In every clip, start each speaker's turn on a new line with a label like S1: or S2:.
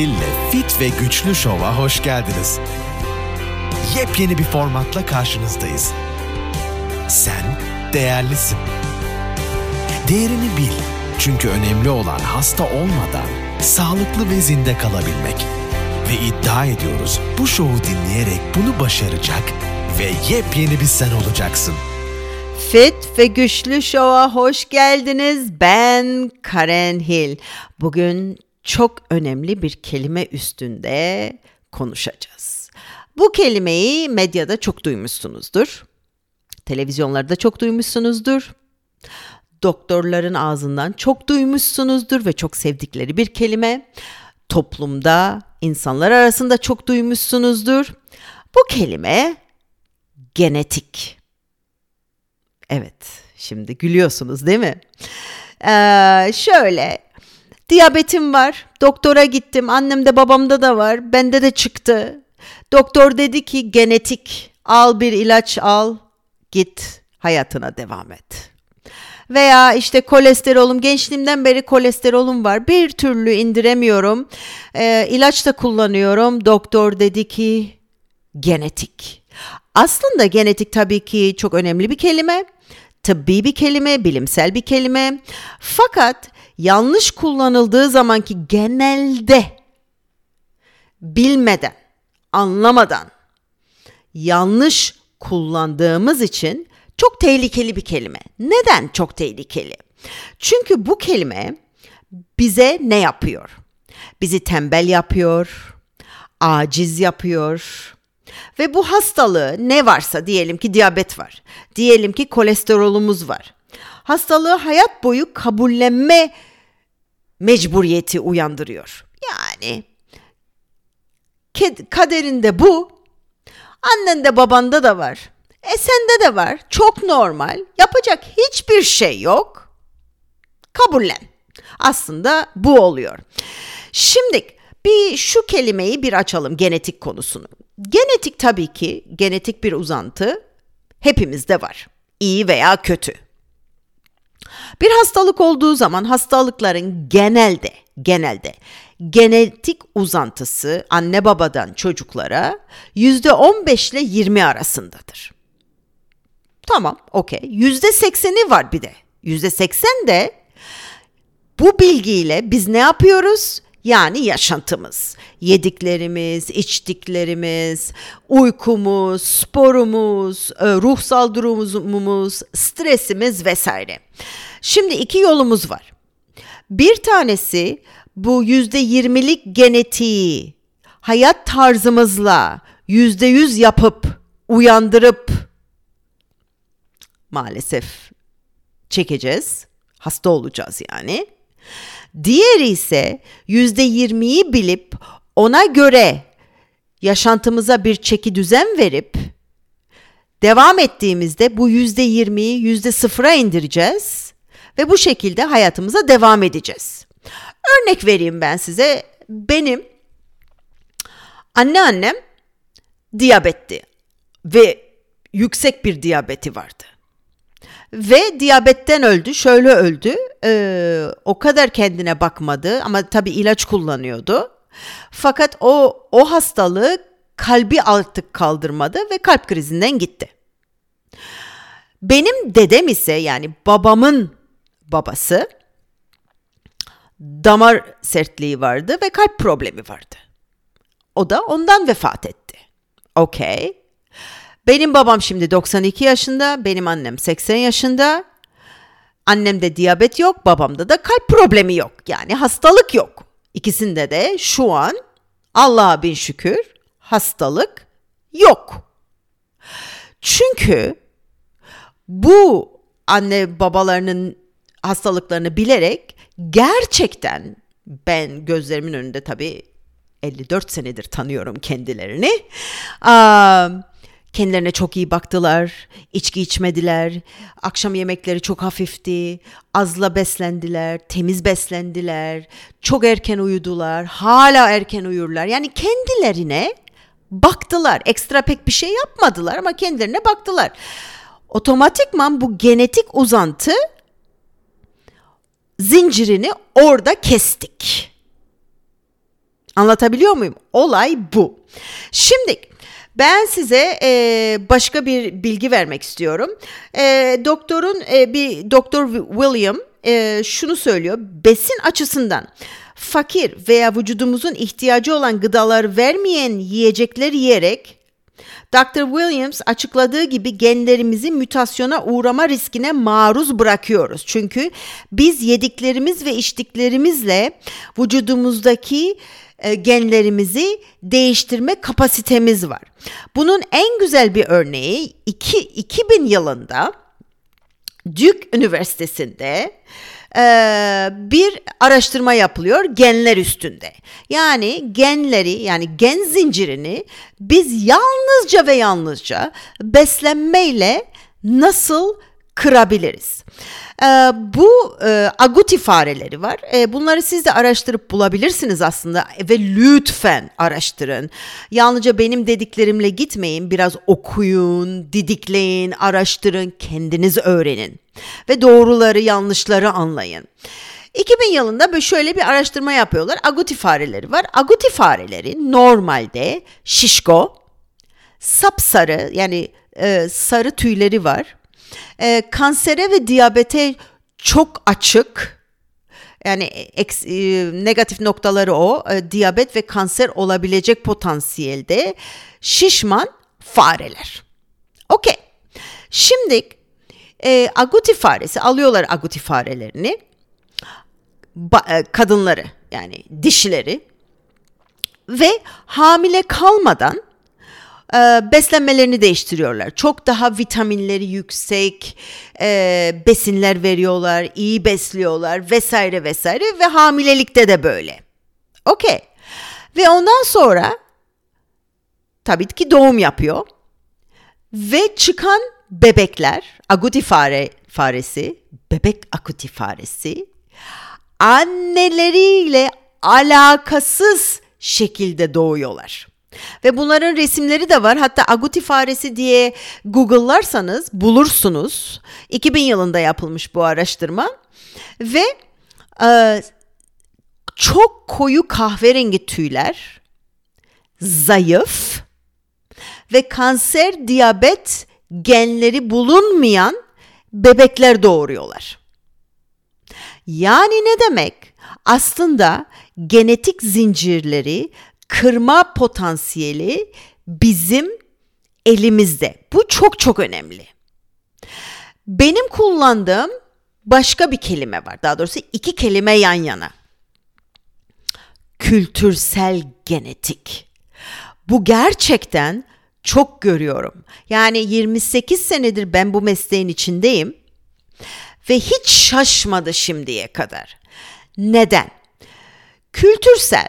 S1: Hill'le Fit ve Güçlü Şov'a hoş geldiniz. Yepyeni bir formatla karşınızdayız. Sen değerlisin. Değerini bil. Çünkü önemli olan hasta olmadan sağlıklı ve zinde kalabilmek. Ve iddia ediyoruz bu şovu dinleyerek bunu başaracak ve yepyeni bir sen olacaksın.
S2: Fit ve Güçlü Show'a hoş geldiniz. Ben Karen Hill. Bugün çok önemli bir kelime üstünde konuşacağız. Bu kelimeyi medyada çok duymuşsunuzdur. Televizyonlarda çok duymuşsunuzdur. Doktorların ağzından çok duymuşsunuzdur ve çok sevdikleri bir kelime. Toplumda, insanlar arasında çok duymuşsunuzdur. Bu kelime genetik. Evet, şimdi gülüyorsunuz değil mi? Ee, şöyle, diyabetim var, doktora gittim, annemde babamda da var, bende de çıktı. Doktor dedi ki genetik, al bir ilaç al, git hayatına devam et. Veya işte kolesterolüm, gençliğimden beri kolesterolüm var, bir türlü indiremiyorum, ee, ilaç da kullanıyorum. Doktor dedi ki genetik. Aslında genetik tabii ki çok önemli bir kelime tıbbi bir kelime, bilimsel bir kelime. Fakat yanlış kullanıldığı zamanki genelde bilmeden, anlamadan yanlış kullandığımız için çok tehlikeli bir kelime. Neden çok tehlikeli? Çünkü bu kelime bize ne yapıyor? Bizi tembel yapıyor, aciz yapıyor, ve bu hastalığı ne varsa diyelim ki diyabet var. Diyelim ki kolesterolümüz var. Hastalığı hayat boyu kabullenme mecburiyeti uyandırıyor. Yani kaderinde bu, annende babanda da var. E sende de var. Çok normal. Yapacak hiçbir şey yok. Kabullen. Aslında bu oluyor. Şimdi bir şu kelimeyi bir açalım genetik konusunu. Genetik tabii ki genetik bir uzantı hepimizde var. İyi veya kötü. Bir hastalık olduğu zaman hastalıkların genelde genelde genetik uzantısı anne babadan çocuklara yüzde 15 ile 20 arasındadır. Tamam, okey. Yüzde 80'i var bir de. Yüzde 80 de bu bilgiyle biz ne yapıyoruz? Yani yaşantımız, yediklerimiz, içtiklerimiz, uykumuz, sporumuz, e, ruhsal durumumuz, stresimiz vesaire. Şimdi iki yolumuz var. Bir tanesi bu yüzde yirmilik genetiği hayat tarzımızla yüzde yüz yapıp uyandırıp maalesef çekeceğiz. Hasta olacağız yani. Diğeri ise yüzde yirmiyi bilip ona göre yaşantımıza bir çeki düzen verip devam ettiğimizde bu yüzde yirmiyi yüzde sıfıra indireceğiz ve bu şekilde hayatımıza devam edeceğiz. Örnek vereyim ben size. Benim anneannem diyabetti ve yüksek bir diyabeti vardı. Ve diyabetten öldü. Şöyle öldü. Ee, o kadar kendine bakmadı ama tabii ilaç kullanıyordu. Fakat o o hastalığı kalbi artık kaldırmadı ve kalp krizinden gitti. Benim dedem ise yani babamın babası damar sertliği vardı ve kalp problemi vardı. O da ondan vefat etti. Okey. Benim babam şimdi 92 yaşında, benim annem 80 yaşında. Annemde diyabet yok, babamda da kalp problemi yok. Yani hastalık yok. İkisinde de şu an Allah'a bin şükür hastalık yok. Çünkü bu anne babalarının hastalıklarını bilerek gerçekten ben gözlerimin önünde tabii 54 senedir tanıyorum kendilerini. Kendilerine çok iyi baktılar, içki içmediler, akşam yemekleri çok hafifti, azla beslendiler, temiz beslendiler, çok erken uyudular, hala erken uyurlar. Yani kendilerine baktılar. Ekstra pek bir şey yapmadılar ama kendilerine baktılar. Otomatikman bu genetik uzantı zincirini orada kestik. Anlatabiliyor muyum? Olay bu. Şimdi ben size e, başka bir bilgi vermek istiyorum. E, doktorun e, bir doktor William e, şunu söylüyor. Besin açısından fakir veya vücudumuzun ihtiyacı olan gıdalar vermeyen yiyecekler yiyerek Dr. Williams açıkladığı gibi genlerimizi mutasyona uğrama riskine maruz bırakıyoruz. Çünkü biz yediklerimiz ve içtiklerimizle vücudumuzdaki e, genlerimizi değiştirme kapasitemiz var. Bunun en güzel bir örneği 2, 2000 yılında Duke Üniversitesi'nde e, bir araştırma yapılıyor genler üstünde. Yani genleri yani gen zincirini biz yalnızca ve yalnızca beslenmeyle nasıl kırabiliriz? E, bu e, aguti fareleri var. E, bunları siz de araştırıp bulabilirsiniz aslında ve lütfen araştırın. Yalnızca benim dediklerimle gitmeyin. Biraz okuyun, didikleyin, araştırın, kendiniz öğrenin ve doğruları yanlışları anlayın. 2000 yılında böyle şöyle bir araştırma yapıyorlar. Aguti fareleri var. Aguti fareleri normalde şişko, sapsarı yani e, sarı tüyleri var. E, kansere ve diyabete çok açık. Yani eks, e, negatif noktaları o. E, diyabet ve kanser olabilecek potansiyelde şişman fareler. Okey. Şimdi e, aguti faresi alıyorlar aguti farelerini ba, e, kadınları yani dişileri ve hamile kalmadan e, beslenmelerini değiştiriyorlar. Çok daha vitaminleri yüksek e, besinler veriyorlar, iyi besliyorlar vesaire vesaire ve hamilelikte de böyle. Okey. Ve ondan sonra tabii ki doğum yapıyor ve çıkan bebekler, aguti fare faresi, bebek aguti faresi anneleriyle alakasız şekilde doğuyorlar. Ve bunların resimleri de var. Hatta aguti faresi diye Google'larsanız bulursunuz. 2000 yılında yapılmış bu araştırma. Ve e, çok koyu kahverengi tüyler, zayıf ve kanser, diyabet genleri bulunmayan bebekler doğuruyorlar. Yani ne demek? Aslında genetik zincirleri kırma potansiyeli bizim elimizde. Bu çok çok önemli. Benim kullandığım başka bir kelime var. Daha doğrusu iki kelime yan yana. Kültürsel genetik. Bu gerçekten çok görüyorum. Yani 28 senedir ben bu mesleğin içindeyim ve hiç şaşmadı şimdiye kadar. Neden? Kültürsel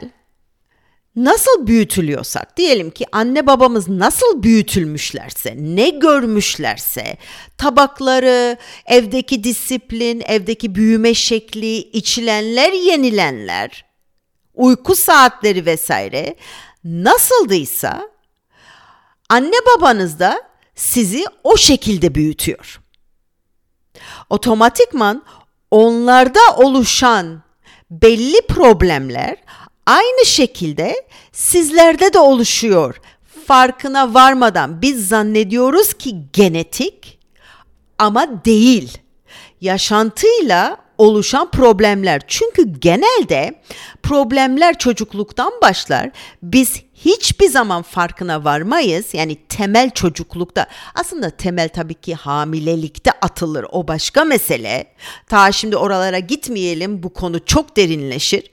S2: nasıl büyütülüyorsak diyelim ki anne babamız nasıl büyütülmüşlerse, ne görmüşlerse, tabakları, evdeki disiplin, evdeki büyüme şekli, içilenler, yenilenler, uyku saatleri vesaire nasıldıysa anne babanız da sizi o şekilde büyütüyor. Otomatikman onlarda oluşan belli problemler aynı şekilde sizlerde de oluşuyor. Farkına varmadan biz zannediyoruz ki genetik ama değil. Yaşantıyla oluşan problemler. Çünkü genelde problemler çocukluktan başlar. Biz hiçbir zaman farkına varmayız. Yani temel çocuklukta aslında temel tabii ki hamilelikte atılır. O başka mesele. Ta şimdi oralara gitmeyelim. Bu konu çok derinleşir.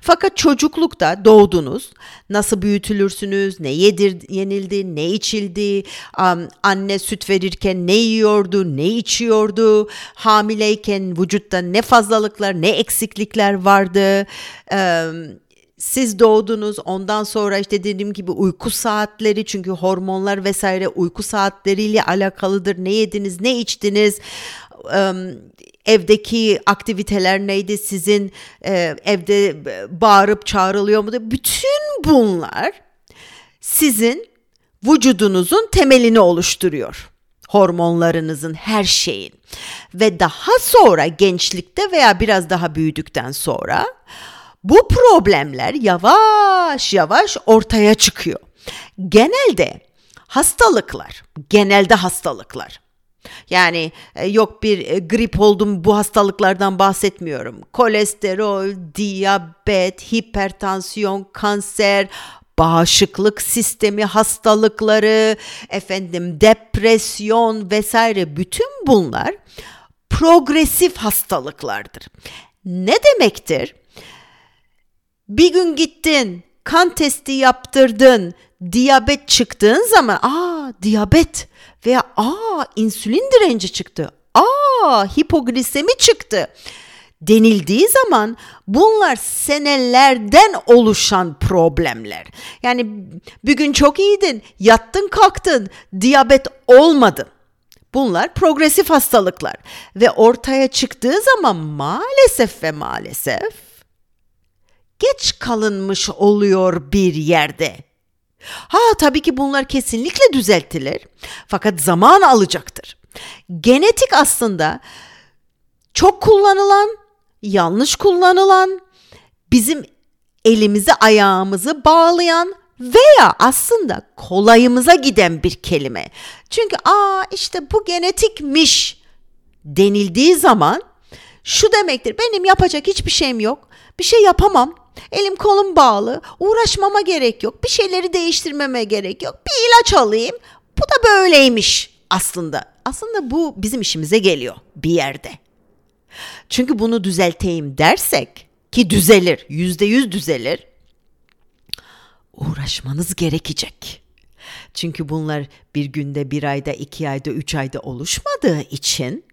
S2: Fakat çocuklukta doğdunuz, nasıl büyütülürsünüz, ne yedir, yenildi, ne içildi, um, anne süt verirken ne yiyordu, ne içiyordu, hamileyken vücutta ne fazlalıklar, ne eksiklikler vardı, um, siz doğdunuz. Ondan sonra işte dediğim gibi uyku saatleri çünkü hormonlar vesaire uyku saatleriyle alakalıdır. Ne yediniz, ne içtiniz, evdeki aktiviteler neydi sizin e, evde bağırıp çağrılıyor mu bütün bunlar sizin vücudunuzun temelini oluşturuyor hormonlarınızın her şeyin ve daha sonra gençlikte veya biraz daha büyüdükten sonra bu problemler yavaş yavaş ortaya çıkıyor. Genelde hastalıklar, genelde hastalıklar. Yani e, yok bir e, grip oldum bu hastalıklardan bahsetmiyorum. Kolesterol, diyabet, hipertansiyon, kanser, bağışıklık sistemi hastalıkları, efendim depresyon vesaire bütün bunlar progresif hastalıklardır. Ne demektir? Bir gün gittin, kan testi yaptırdın, diyabet çıktığın zaman aa diyabet veya aa insülin direnci çıktı. Aa hipoglisemi çıktı denildiği zaman bunlar senelerden oluşan problemler. Yani bir gün çok iyiydin, yattın kalktın, diyabet olmadı. Bunlar progresif hastalıklar ve ortaya çıktığı zaman maalesef ve maalesef geç kalınmış oluyor bir yerde. Ha tabii ki bunlar kesinlikle düzeltilir fakat zaman alacaktır. Genetik aslında çok kullanılan, yanlış kullanılan, bizim elimizi ayağımızı bağlayan veya aslında kolayımıza giden bir kelime. Çünkü aa işte bu genetikmiş denildiği zaman şu demektir. Benim yapacak hiçbir şeyim yok. Bir şey yapamam. Elim kolum bağlı. Uğraşmama gerek yok. Bir şeyleri değiştirmeme gerek yok. Bir ilaç alayım. Bu da böyleymiş aslında. Aslında bu bizim işimize geliyor bir yerde. Çünkü bunu düzelteyim dersek ki düzelir, yüzde yüz düzelir uğraşmanız gerekecek. Çünkü bunlar bir günde, bir ayda, iki ayda, üç ayda oluşmadığı için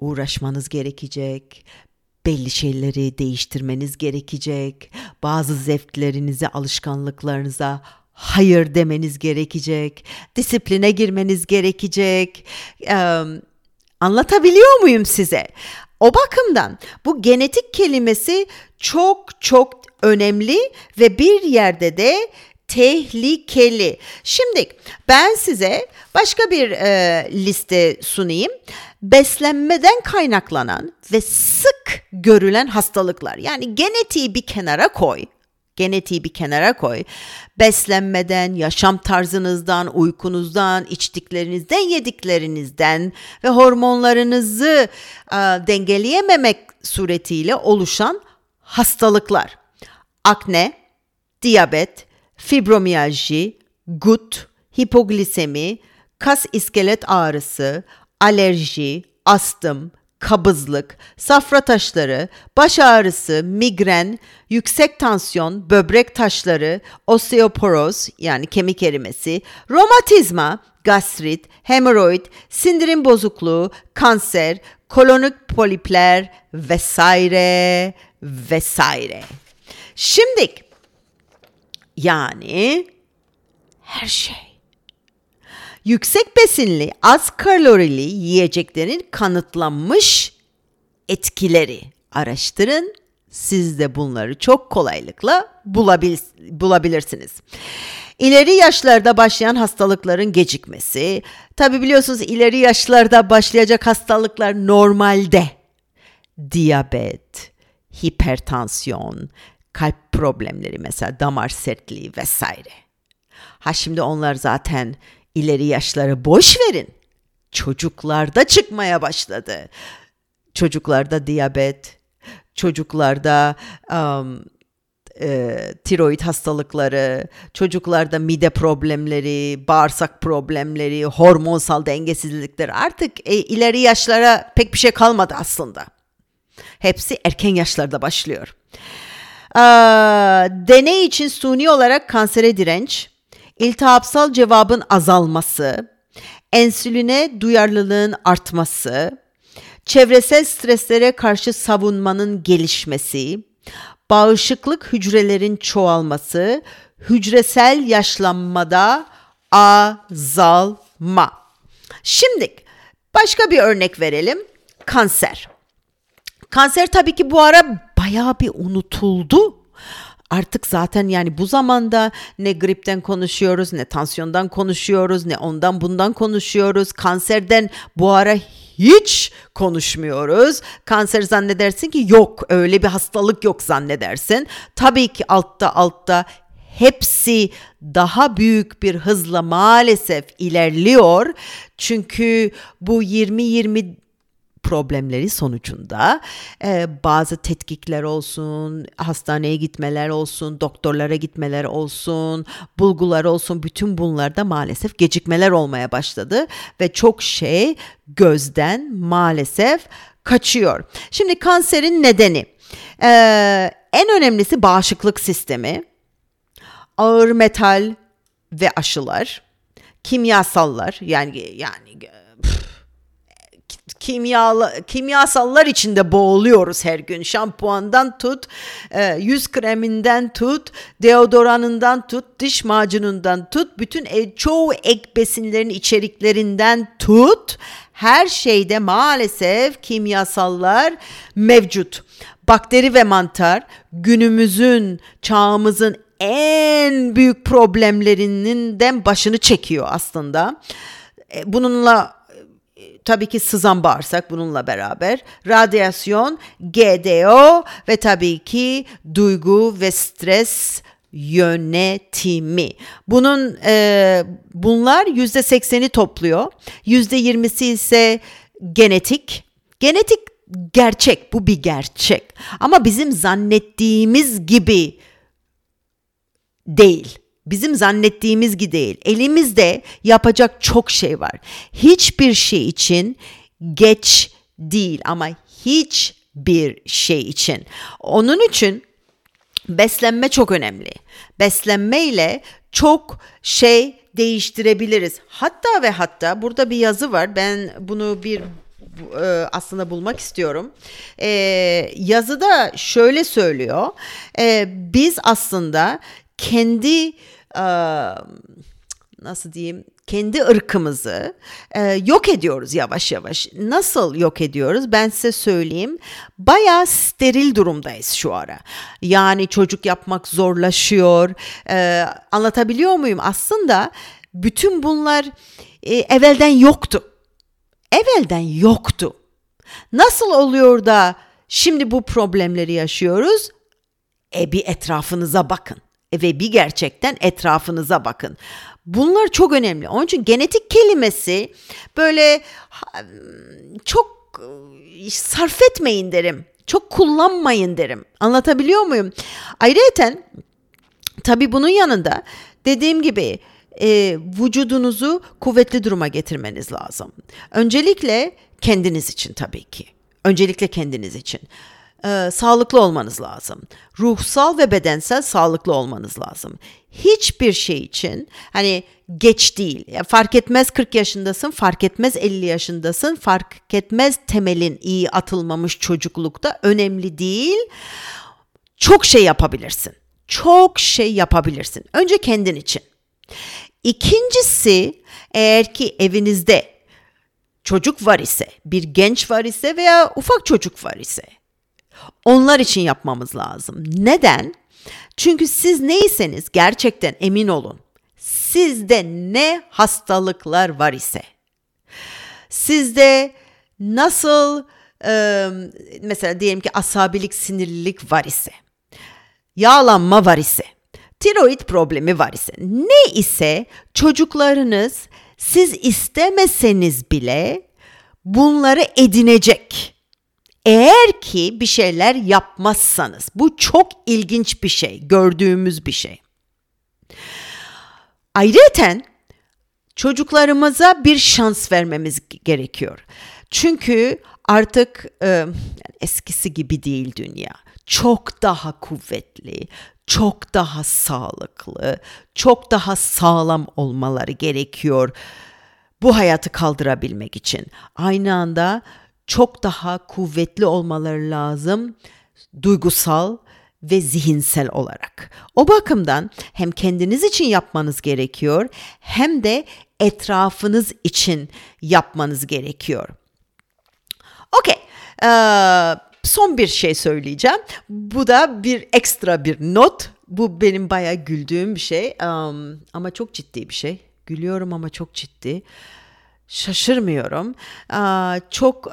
S2: uğraşmanız gerekecek. Belli şeyleri değiştirmeniz gerekecek. Bazı zevklerinize, alışkanlıklarınıza hayır demeniz gerekecek. Disipline girmeniz gerekecek. Ee, anlatabiliyor muyum size? O bakımdan bu genetik kelimesi çok çok önemli ve bir yerde de tehlikeli. Şimdi ben size başka bir e, liste sunayım. Beslenmeden kaynaklanan ve sık görülen hastalıklar. Yani genetiği bir kenara koy. Genetiği bir kenara koy. Beslenmeden, yaşam tarzınızdan, uykunuzdan, içtiklerinizden, yediklerinizden ve hormonlarınızı e, dengeleyememek suretiyle oluşan hastalıklar akne, diyabet, fibromiyalji, gut, hipoglisemi, kas iskelet ağrısı, alerji, astım, kabızlık, safra taşları, baş ağrısı, migren, yüksek tansiyon, böbrek taşları, osteoporoz yani kemik erimesi, romatizma, gastrit, hemoroid, sindirim bozukluğu, kanser, kolonik polipler vesaire vesaire. Şimdi yani her şey. Yüksek besinli, az kalorili yiyeceklerin kanıtlanmış etkileri araştırın. Siz de bunları çok kolaylıkla bulabil bulabilirsiniz. İleri yaşlarda başlayan hastalıkların gecikmesi. Tabi biliyorsunuz ileri yaşlarda başlayacak hastalıklar normalde. Diyabet, hipertansiyon, kalp problemleri mesela damar sertliği vesaire. Ha şimdi onlar zaten ileri yaşları boş verin. Çocuklarda çıkmaya başladı. Çocuklarda diyabet, çocuklarda um, e, tiroid hastalıkları, çocuklarda mide problemleri, bağırsak problemleri, hormonsal dengesizlikler artık e, ileri yaşlara pek bir şey kalmadı aslında. Hepsi erken yaşlarda başlıyor. Ee, deney için suni olarak kansere direnç, iltihapsal cevabın azalması, ensüline duyarlılığın artması, çevresel streslere karşı savunmanın gelişmesi, bağışıklık hücrelerin çoğalması, hücresel yaşlanmada azalma. Şimdi başka bir örnek verelim. Kanser. Kanser tabii ki bu ara bayağı bir unutuldu. Artık zaten yani bu zamanda ne gripten konuşuyoruz, ne tansiyondan konuşuyoruz, ne ondan bundan konuşuyoruz. Kanserden bu ara hiç konuşmuyoruz. Kanser zannedersin ki yok, öyle bir hastalık yok zannedersin. Tabii ki altta altta hepsi daha büyük bir hızla maalesef ilerliyor. Çünkü bu 2020 problemleri sonucunda e, bazı tetkikler olsun, hastaneye gitmeler olsun, doktorlara gitmeler olsun, bulgular olsun bütün bunlarda maalesef gecikmeler olmaya başladı ve çok şey gözden maalesef kaçıyor. Şimdi kanserin nedeni e, en önemlisi bağışıklık sistemi, ağır metal ve aşılar, kimyasallar yani yani kimyalı, kimyasallar içinde boğuluyoruz her gün. Şampuandan tut, e, yüz kreminden tut, deodoranından tut, diş macunundan tut, bütün e, çoğu ek besinlerin içeriklerinden tut. Her şeyde maalesef kimyasallar mevcut. Bakteri ve mantar günümüzün, çağımızın en büyük problemlerinden başını çekiyor aslında. E, bununla tabii ki sızan bağırsak bununla beraber, radyasyon, GDO ve tabii ki duygu ve stres yönetimi. Bunun e, bunlar yüzde sekseni topluyor. Yüzde yirmisi ise genetik. Genetik gerçek, bu bir gerçek. Ama bizim zannettiğimiz gibi değil. Bizim zannettiğimiz gibi değil. Elimizde yapacak çok şey var. Hiçbir şey için geç değil ama hiçbir şey için. Onun için beslenme çok önemli. Beslenme ile çok şey değiştirebiliriz. Hatta ve hatta burada bir yazı var. Ben bunu bir e, aslında bulmak istiyorum. E, yazıda şöyle söylüyor. E, biz aslında kendi nasıl diyeyim kendi ırkımızı e, yok ediyoruz yavaş yavaş. Nasıl yok ediyoruz? Ben size söyleyeyim. Bayağı steril durumdayız şu ara. Yani çocuk yapmak zorlaşıyor. E, anlatabiliyor muyum? Aslında bütün bunlar e, evvelden yoktu. Evvelden yoktu. Nasıl oluyor da şimdi bu problemleri yaşıyoruz? E bir etrafınıza bakın ve bir gerçekten etrafınıza bakın. Bunlar çok önemli. Onun için genetik kelimesi böyle çok e, sarf etmeyin derim. Çok kullanmayın derim. Anlatabiliyor muyum? Ayrıca tabii bunun yanında dediğim gibi e, vücudunuzu kuvvetli duruma getirmeniz lazım. Öncelikle kendiniz için tabii ki. Öncelikle kendiniz için e, sağlıklı olmanız lazım. Ruhsal ve bedensel sağlıklı olmanız lazım. Hiçbir şey için hani geç değil. Yani fark etmez 40 yaşındasın, fark etmez 50 yaşındasın, fark etmez temelin iyi atılmamış çocuklukta önemli değil. Çok şey yapabilirsin. Çok şey yapabilirsin. Önce kendin için. İkincisi eğer ki evinizde çocuk var ise, bir genç var ise veya ufak çocuk var ise onlar için yapmamız lazım. Neden? Çünkü siz neyseniz gerçekten emin olun. Sizde ne hastalıklar var ise, sizde nasıl mesela diyelim ki asabilik, sinirlilik var ise, yağlanma var ise, tiroid problemi var ise, ne ise çocuklarınız siz istemeseniz bile bunları edinecek. Eğer ki bir şeyler yapmazsanız bu çok ilginç bir şey, gördüğümüz bir şey. Ayrıca çocuklarımıza bir şans vermemiz gerekiyor. Çünkü artık e, eskisi gibi değil dünya. Çok daha kuvvetli, çok daha sağlıklı, çok daha sağlam olmaları gerekiyor bu hayatı kaldırabilmek için. Aynı anda çok daha kuvvetli olmaları lazım duygusal ve zihinsel olarak. O bakımdan hem kendiniz için yapmanız gerekiyor hem de etrafınız için yapmanız gerekiyor. Okey. Ee, son bir şey söyleyeceğim. Bu da bir ekstra bir not bu benim bayağı güldüğüm bir şey um, ama çok ciddi bir şey. Gülüyorum ama çok ciddi. Şaşırmıyorum. Çok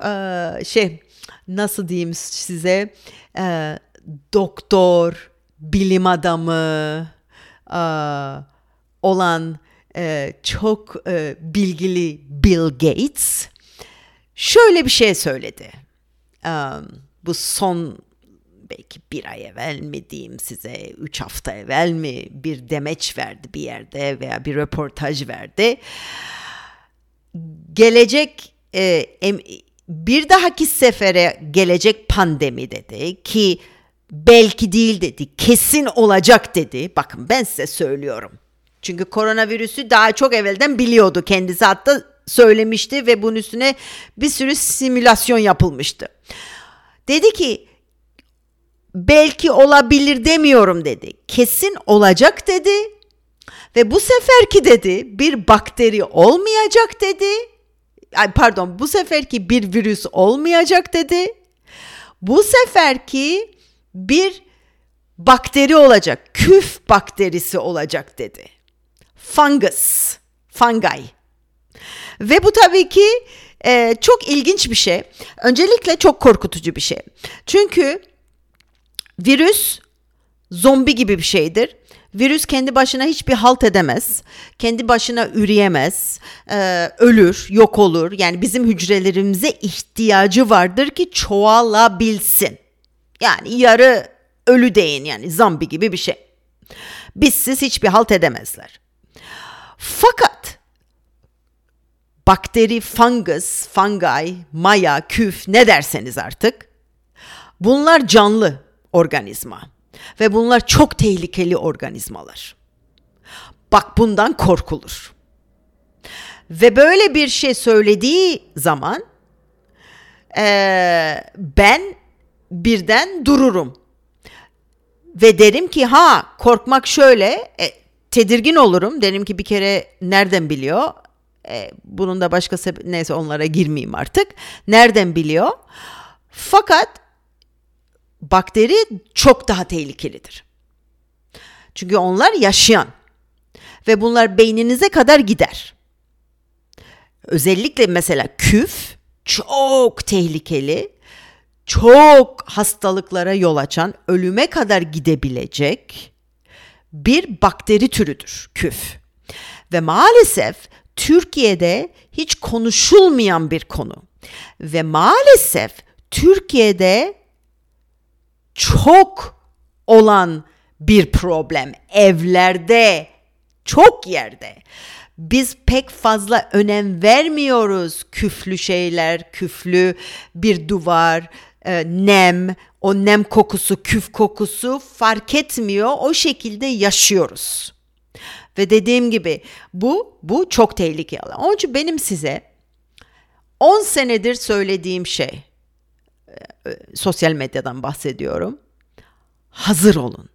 S2: şey nasıl diyeyim size doktor, bilim adamı olan çok bilgili Bill Gates şöyle bir şey söyledi. Bu son belki bir ay evvel mi diyeyim size, üç hafta evvel mi bir demeç verdi bir yerde veya bir röportaj verdi. Gelecek e, em, bir dahaki sefere gelecek pandemi dedi ki belki değil dedi, kesin olacak dedi. Bakın ben size söylüyorum. Çünkü koronavirüsü daha çok evvelden biliyordu kendisi hatta söylemişti ve bunun üstüne bir sürü simülasyon yapılmıştı. Dedi ki belki olabilir demiyorum dedi. Kesin olacak dedi. Ve bu seferki dedi bir bakteri olmayacak dedi. Pardon bu seferki bir virüs olmayacak dedi. Bu seferki bir bakteri olacak. Küf bakterisi olacak dedi. Fungus, fungi. Ve bu tabii ki e, çok ilginç bir şey. Öncelikle çok korkutucu bir şey. Çünkü virüs zombi gibi bir şeydir. Virüs kendi başına hiçbir halt edemez. Kendi başına üreyemez. E, ölür, yok olur. Yani bizim hücrelerimize ihtiyacı vardır ki çoğalabilsin. Yani yarı ölü deyin yani zombi gibi bir şey. Bizsiz hiçbir halt edemezler. Fakat bakteri, fungus, fungi, maya, küf ne derseniz artık bunlar canlı organizma ve bunlar çok tehlikeli organizmalar. Bak bundan korkulur. Ve böyle bir şey söylediği zaman ee, ben birden dururum. Ve derim ki ha korkmak şöyle e, tedirgin olurum. Derim ki bir kere nereden biliyor? E, bunun da başka neyse onlara girmeyeyim artık. Nereden biliyor? Fakat bakteri çok daha tehlikelidir. Çünkü onlar yaşayan ve bunlar beyninize kadar gider. Özellikle mesela küf çok tehlikeli, çok hastalıklara yol açan, ölüme kadar gidebilecek bir bakteri türüdür küf. Ve maalesef Türkiye'de hiç konuşulmayan bir konu. Ve maalesef Türkiye'de çok olan bir problem. Evlerde, çok yerde. Biz pek fazla önem vermiyoruz küflü şeyler, küflü bir duvar, e, nem, o nem kokusu, küf kokusu fark etmiyor. O şekilde yaşıyoruz. Ve dediğim gibi bu bu çok tehlikeli. Onun için benim size 10 senedir söylediğim şey sosyal medyadan bahsediyorum. Hazır olun.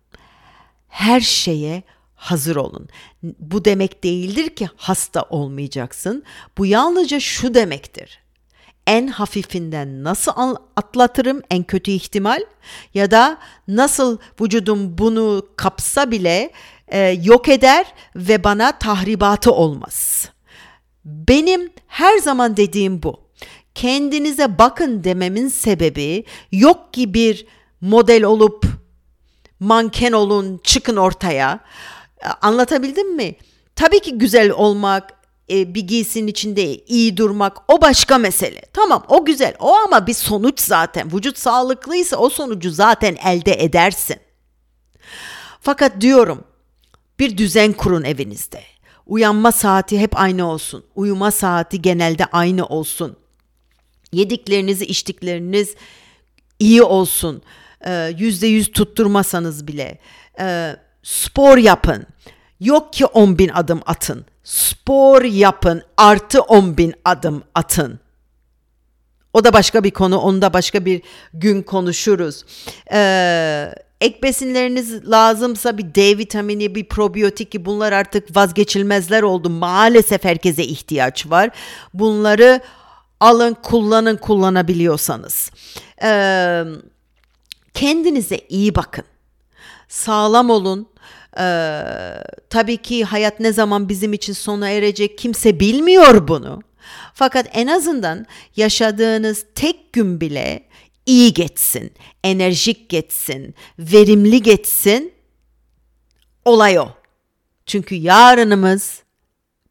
S2: Her şeye hazır olun. Bu demek değildir ki hasta olmayacaksın. Bu yalnızca şu demektir en hafifinden nasıl atlatırım en kötü ihtimal ya da nasıl vücudum bunu kapsa bile e, yok eder ve bana tahribatı olmaz. Benim her zaman dediğim bu. Kendinize bakın dememin sebebi yok ki bir model olup manken olun, çıkın ortaya. Anlatabildim mi? Tabii ki güzel olmak, e, bir giysinin içinde iyi durmak o başka mesele. Tamam o güzel o ama bir sonuç zaten. Vücut sağlıklıysa o sonucu zaten elde edersin. Fakat diyorum bir düzen kurun evinizde. Uyanma saati hep aynı olsun. Uyuma saati genelde aynı olsun. Yediklerinizi içtikleriniz iyi olsun. Ee, yüzde yüz tutturmasanız bile. Ee, spor yapın. Yok ki 10 bin adım atın spor yapın artı 10 bin adım atın. O da başka bir konu, onu da başka bir gün konuşuruz. Ee, ek besinleriniz lazımsa bir D vitamini, bir probiyotik ki bunlar artık vazgeçilmezler oldu. Maalesef herkese ihtiyaç var. Bunları alın, kullanın kullanabiliyorsanız. Ee, kendinize iyi bakın. Sağlam olun. Ee, tabii ki hayat ne zaman bizim için sona erecek kimse bilmiyor bunu. Fakat en azından yaşadığınız tek gün bile iyi geçsin, enerjik geçsin, verimli geçsin. Olay o. Çünkü yarınımız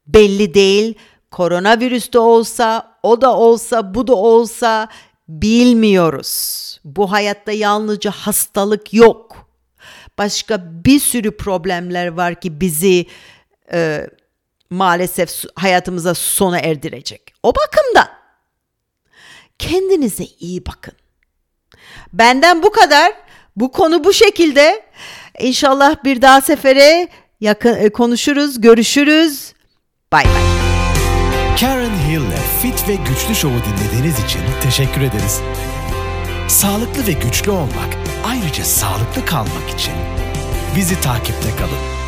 S2: belli değil. Koronavirüs de olsa, o da olsa, bu da olsa bilmiyoruz. Bu hayatta yalnızca hastalık yok. Başka bir sürü problemler var ki bizi e, maalesef hayatımıza sona erdirecek. O bakımdan kendinize iyi bakın. Benden bu kadar. Bu konu bu şekilde. İnşallah bir daha sefere yakın e, konuşuruz, görüşürüz. Bay bay.
S1: Karen Hill'le Fit ve Güçlü Show'u dinlediğiniz için teşekkür ederiz. Sağlıklı ve güçlü olmak, ayrıca sağlıklı kalmak için bizi takipte kalın.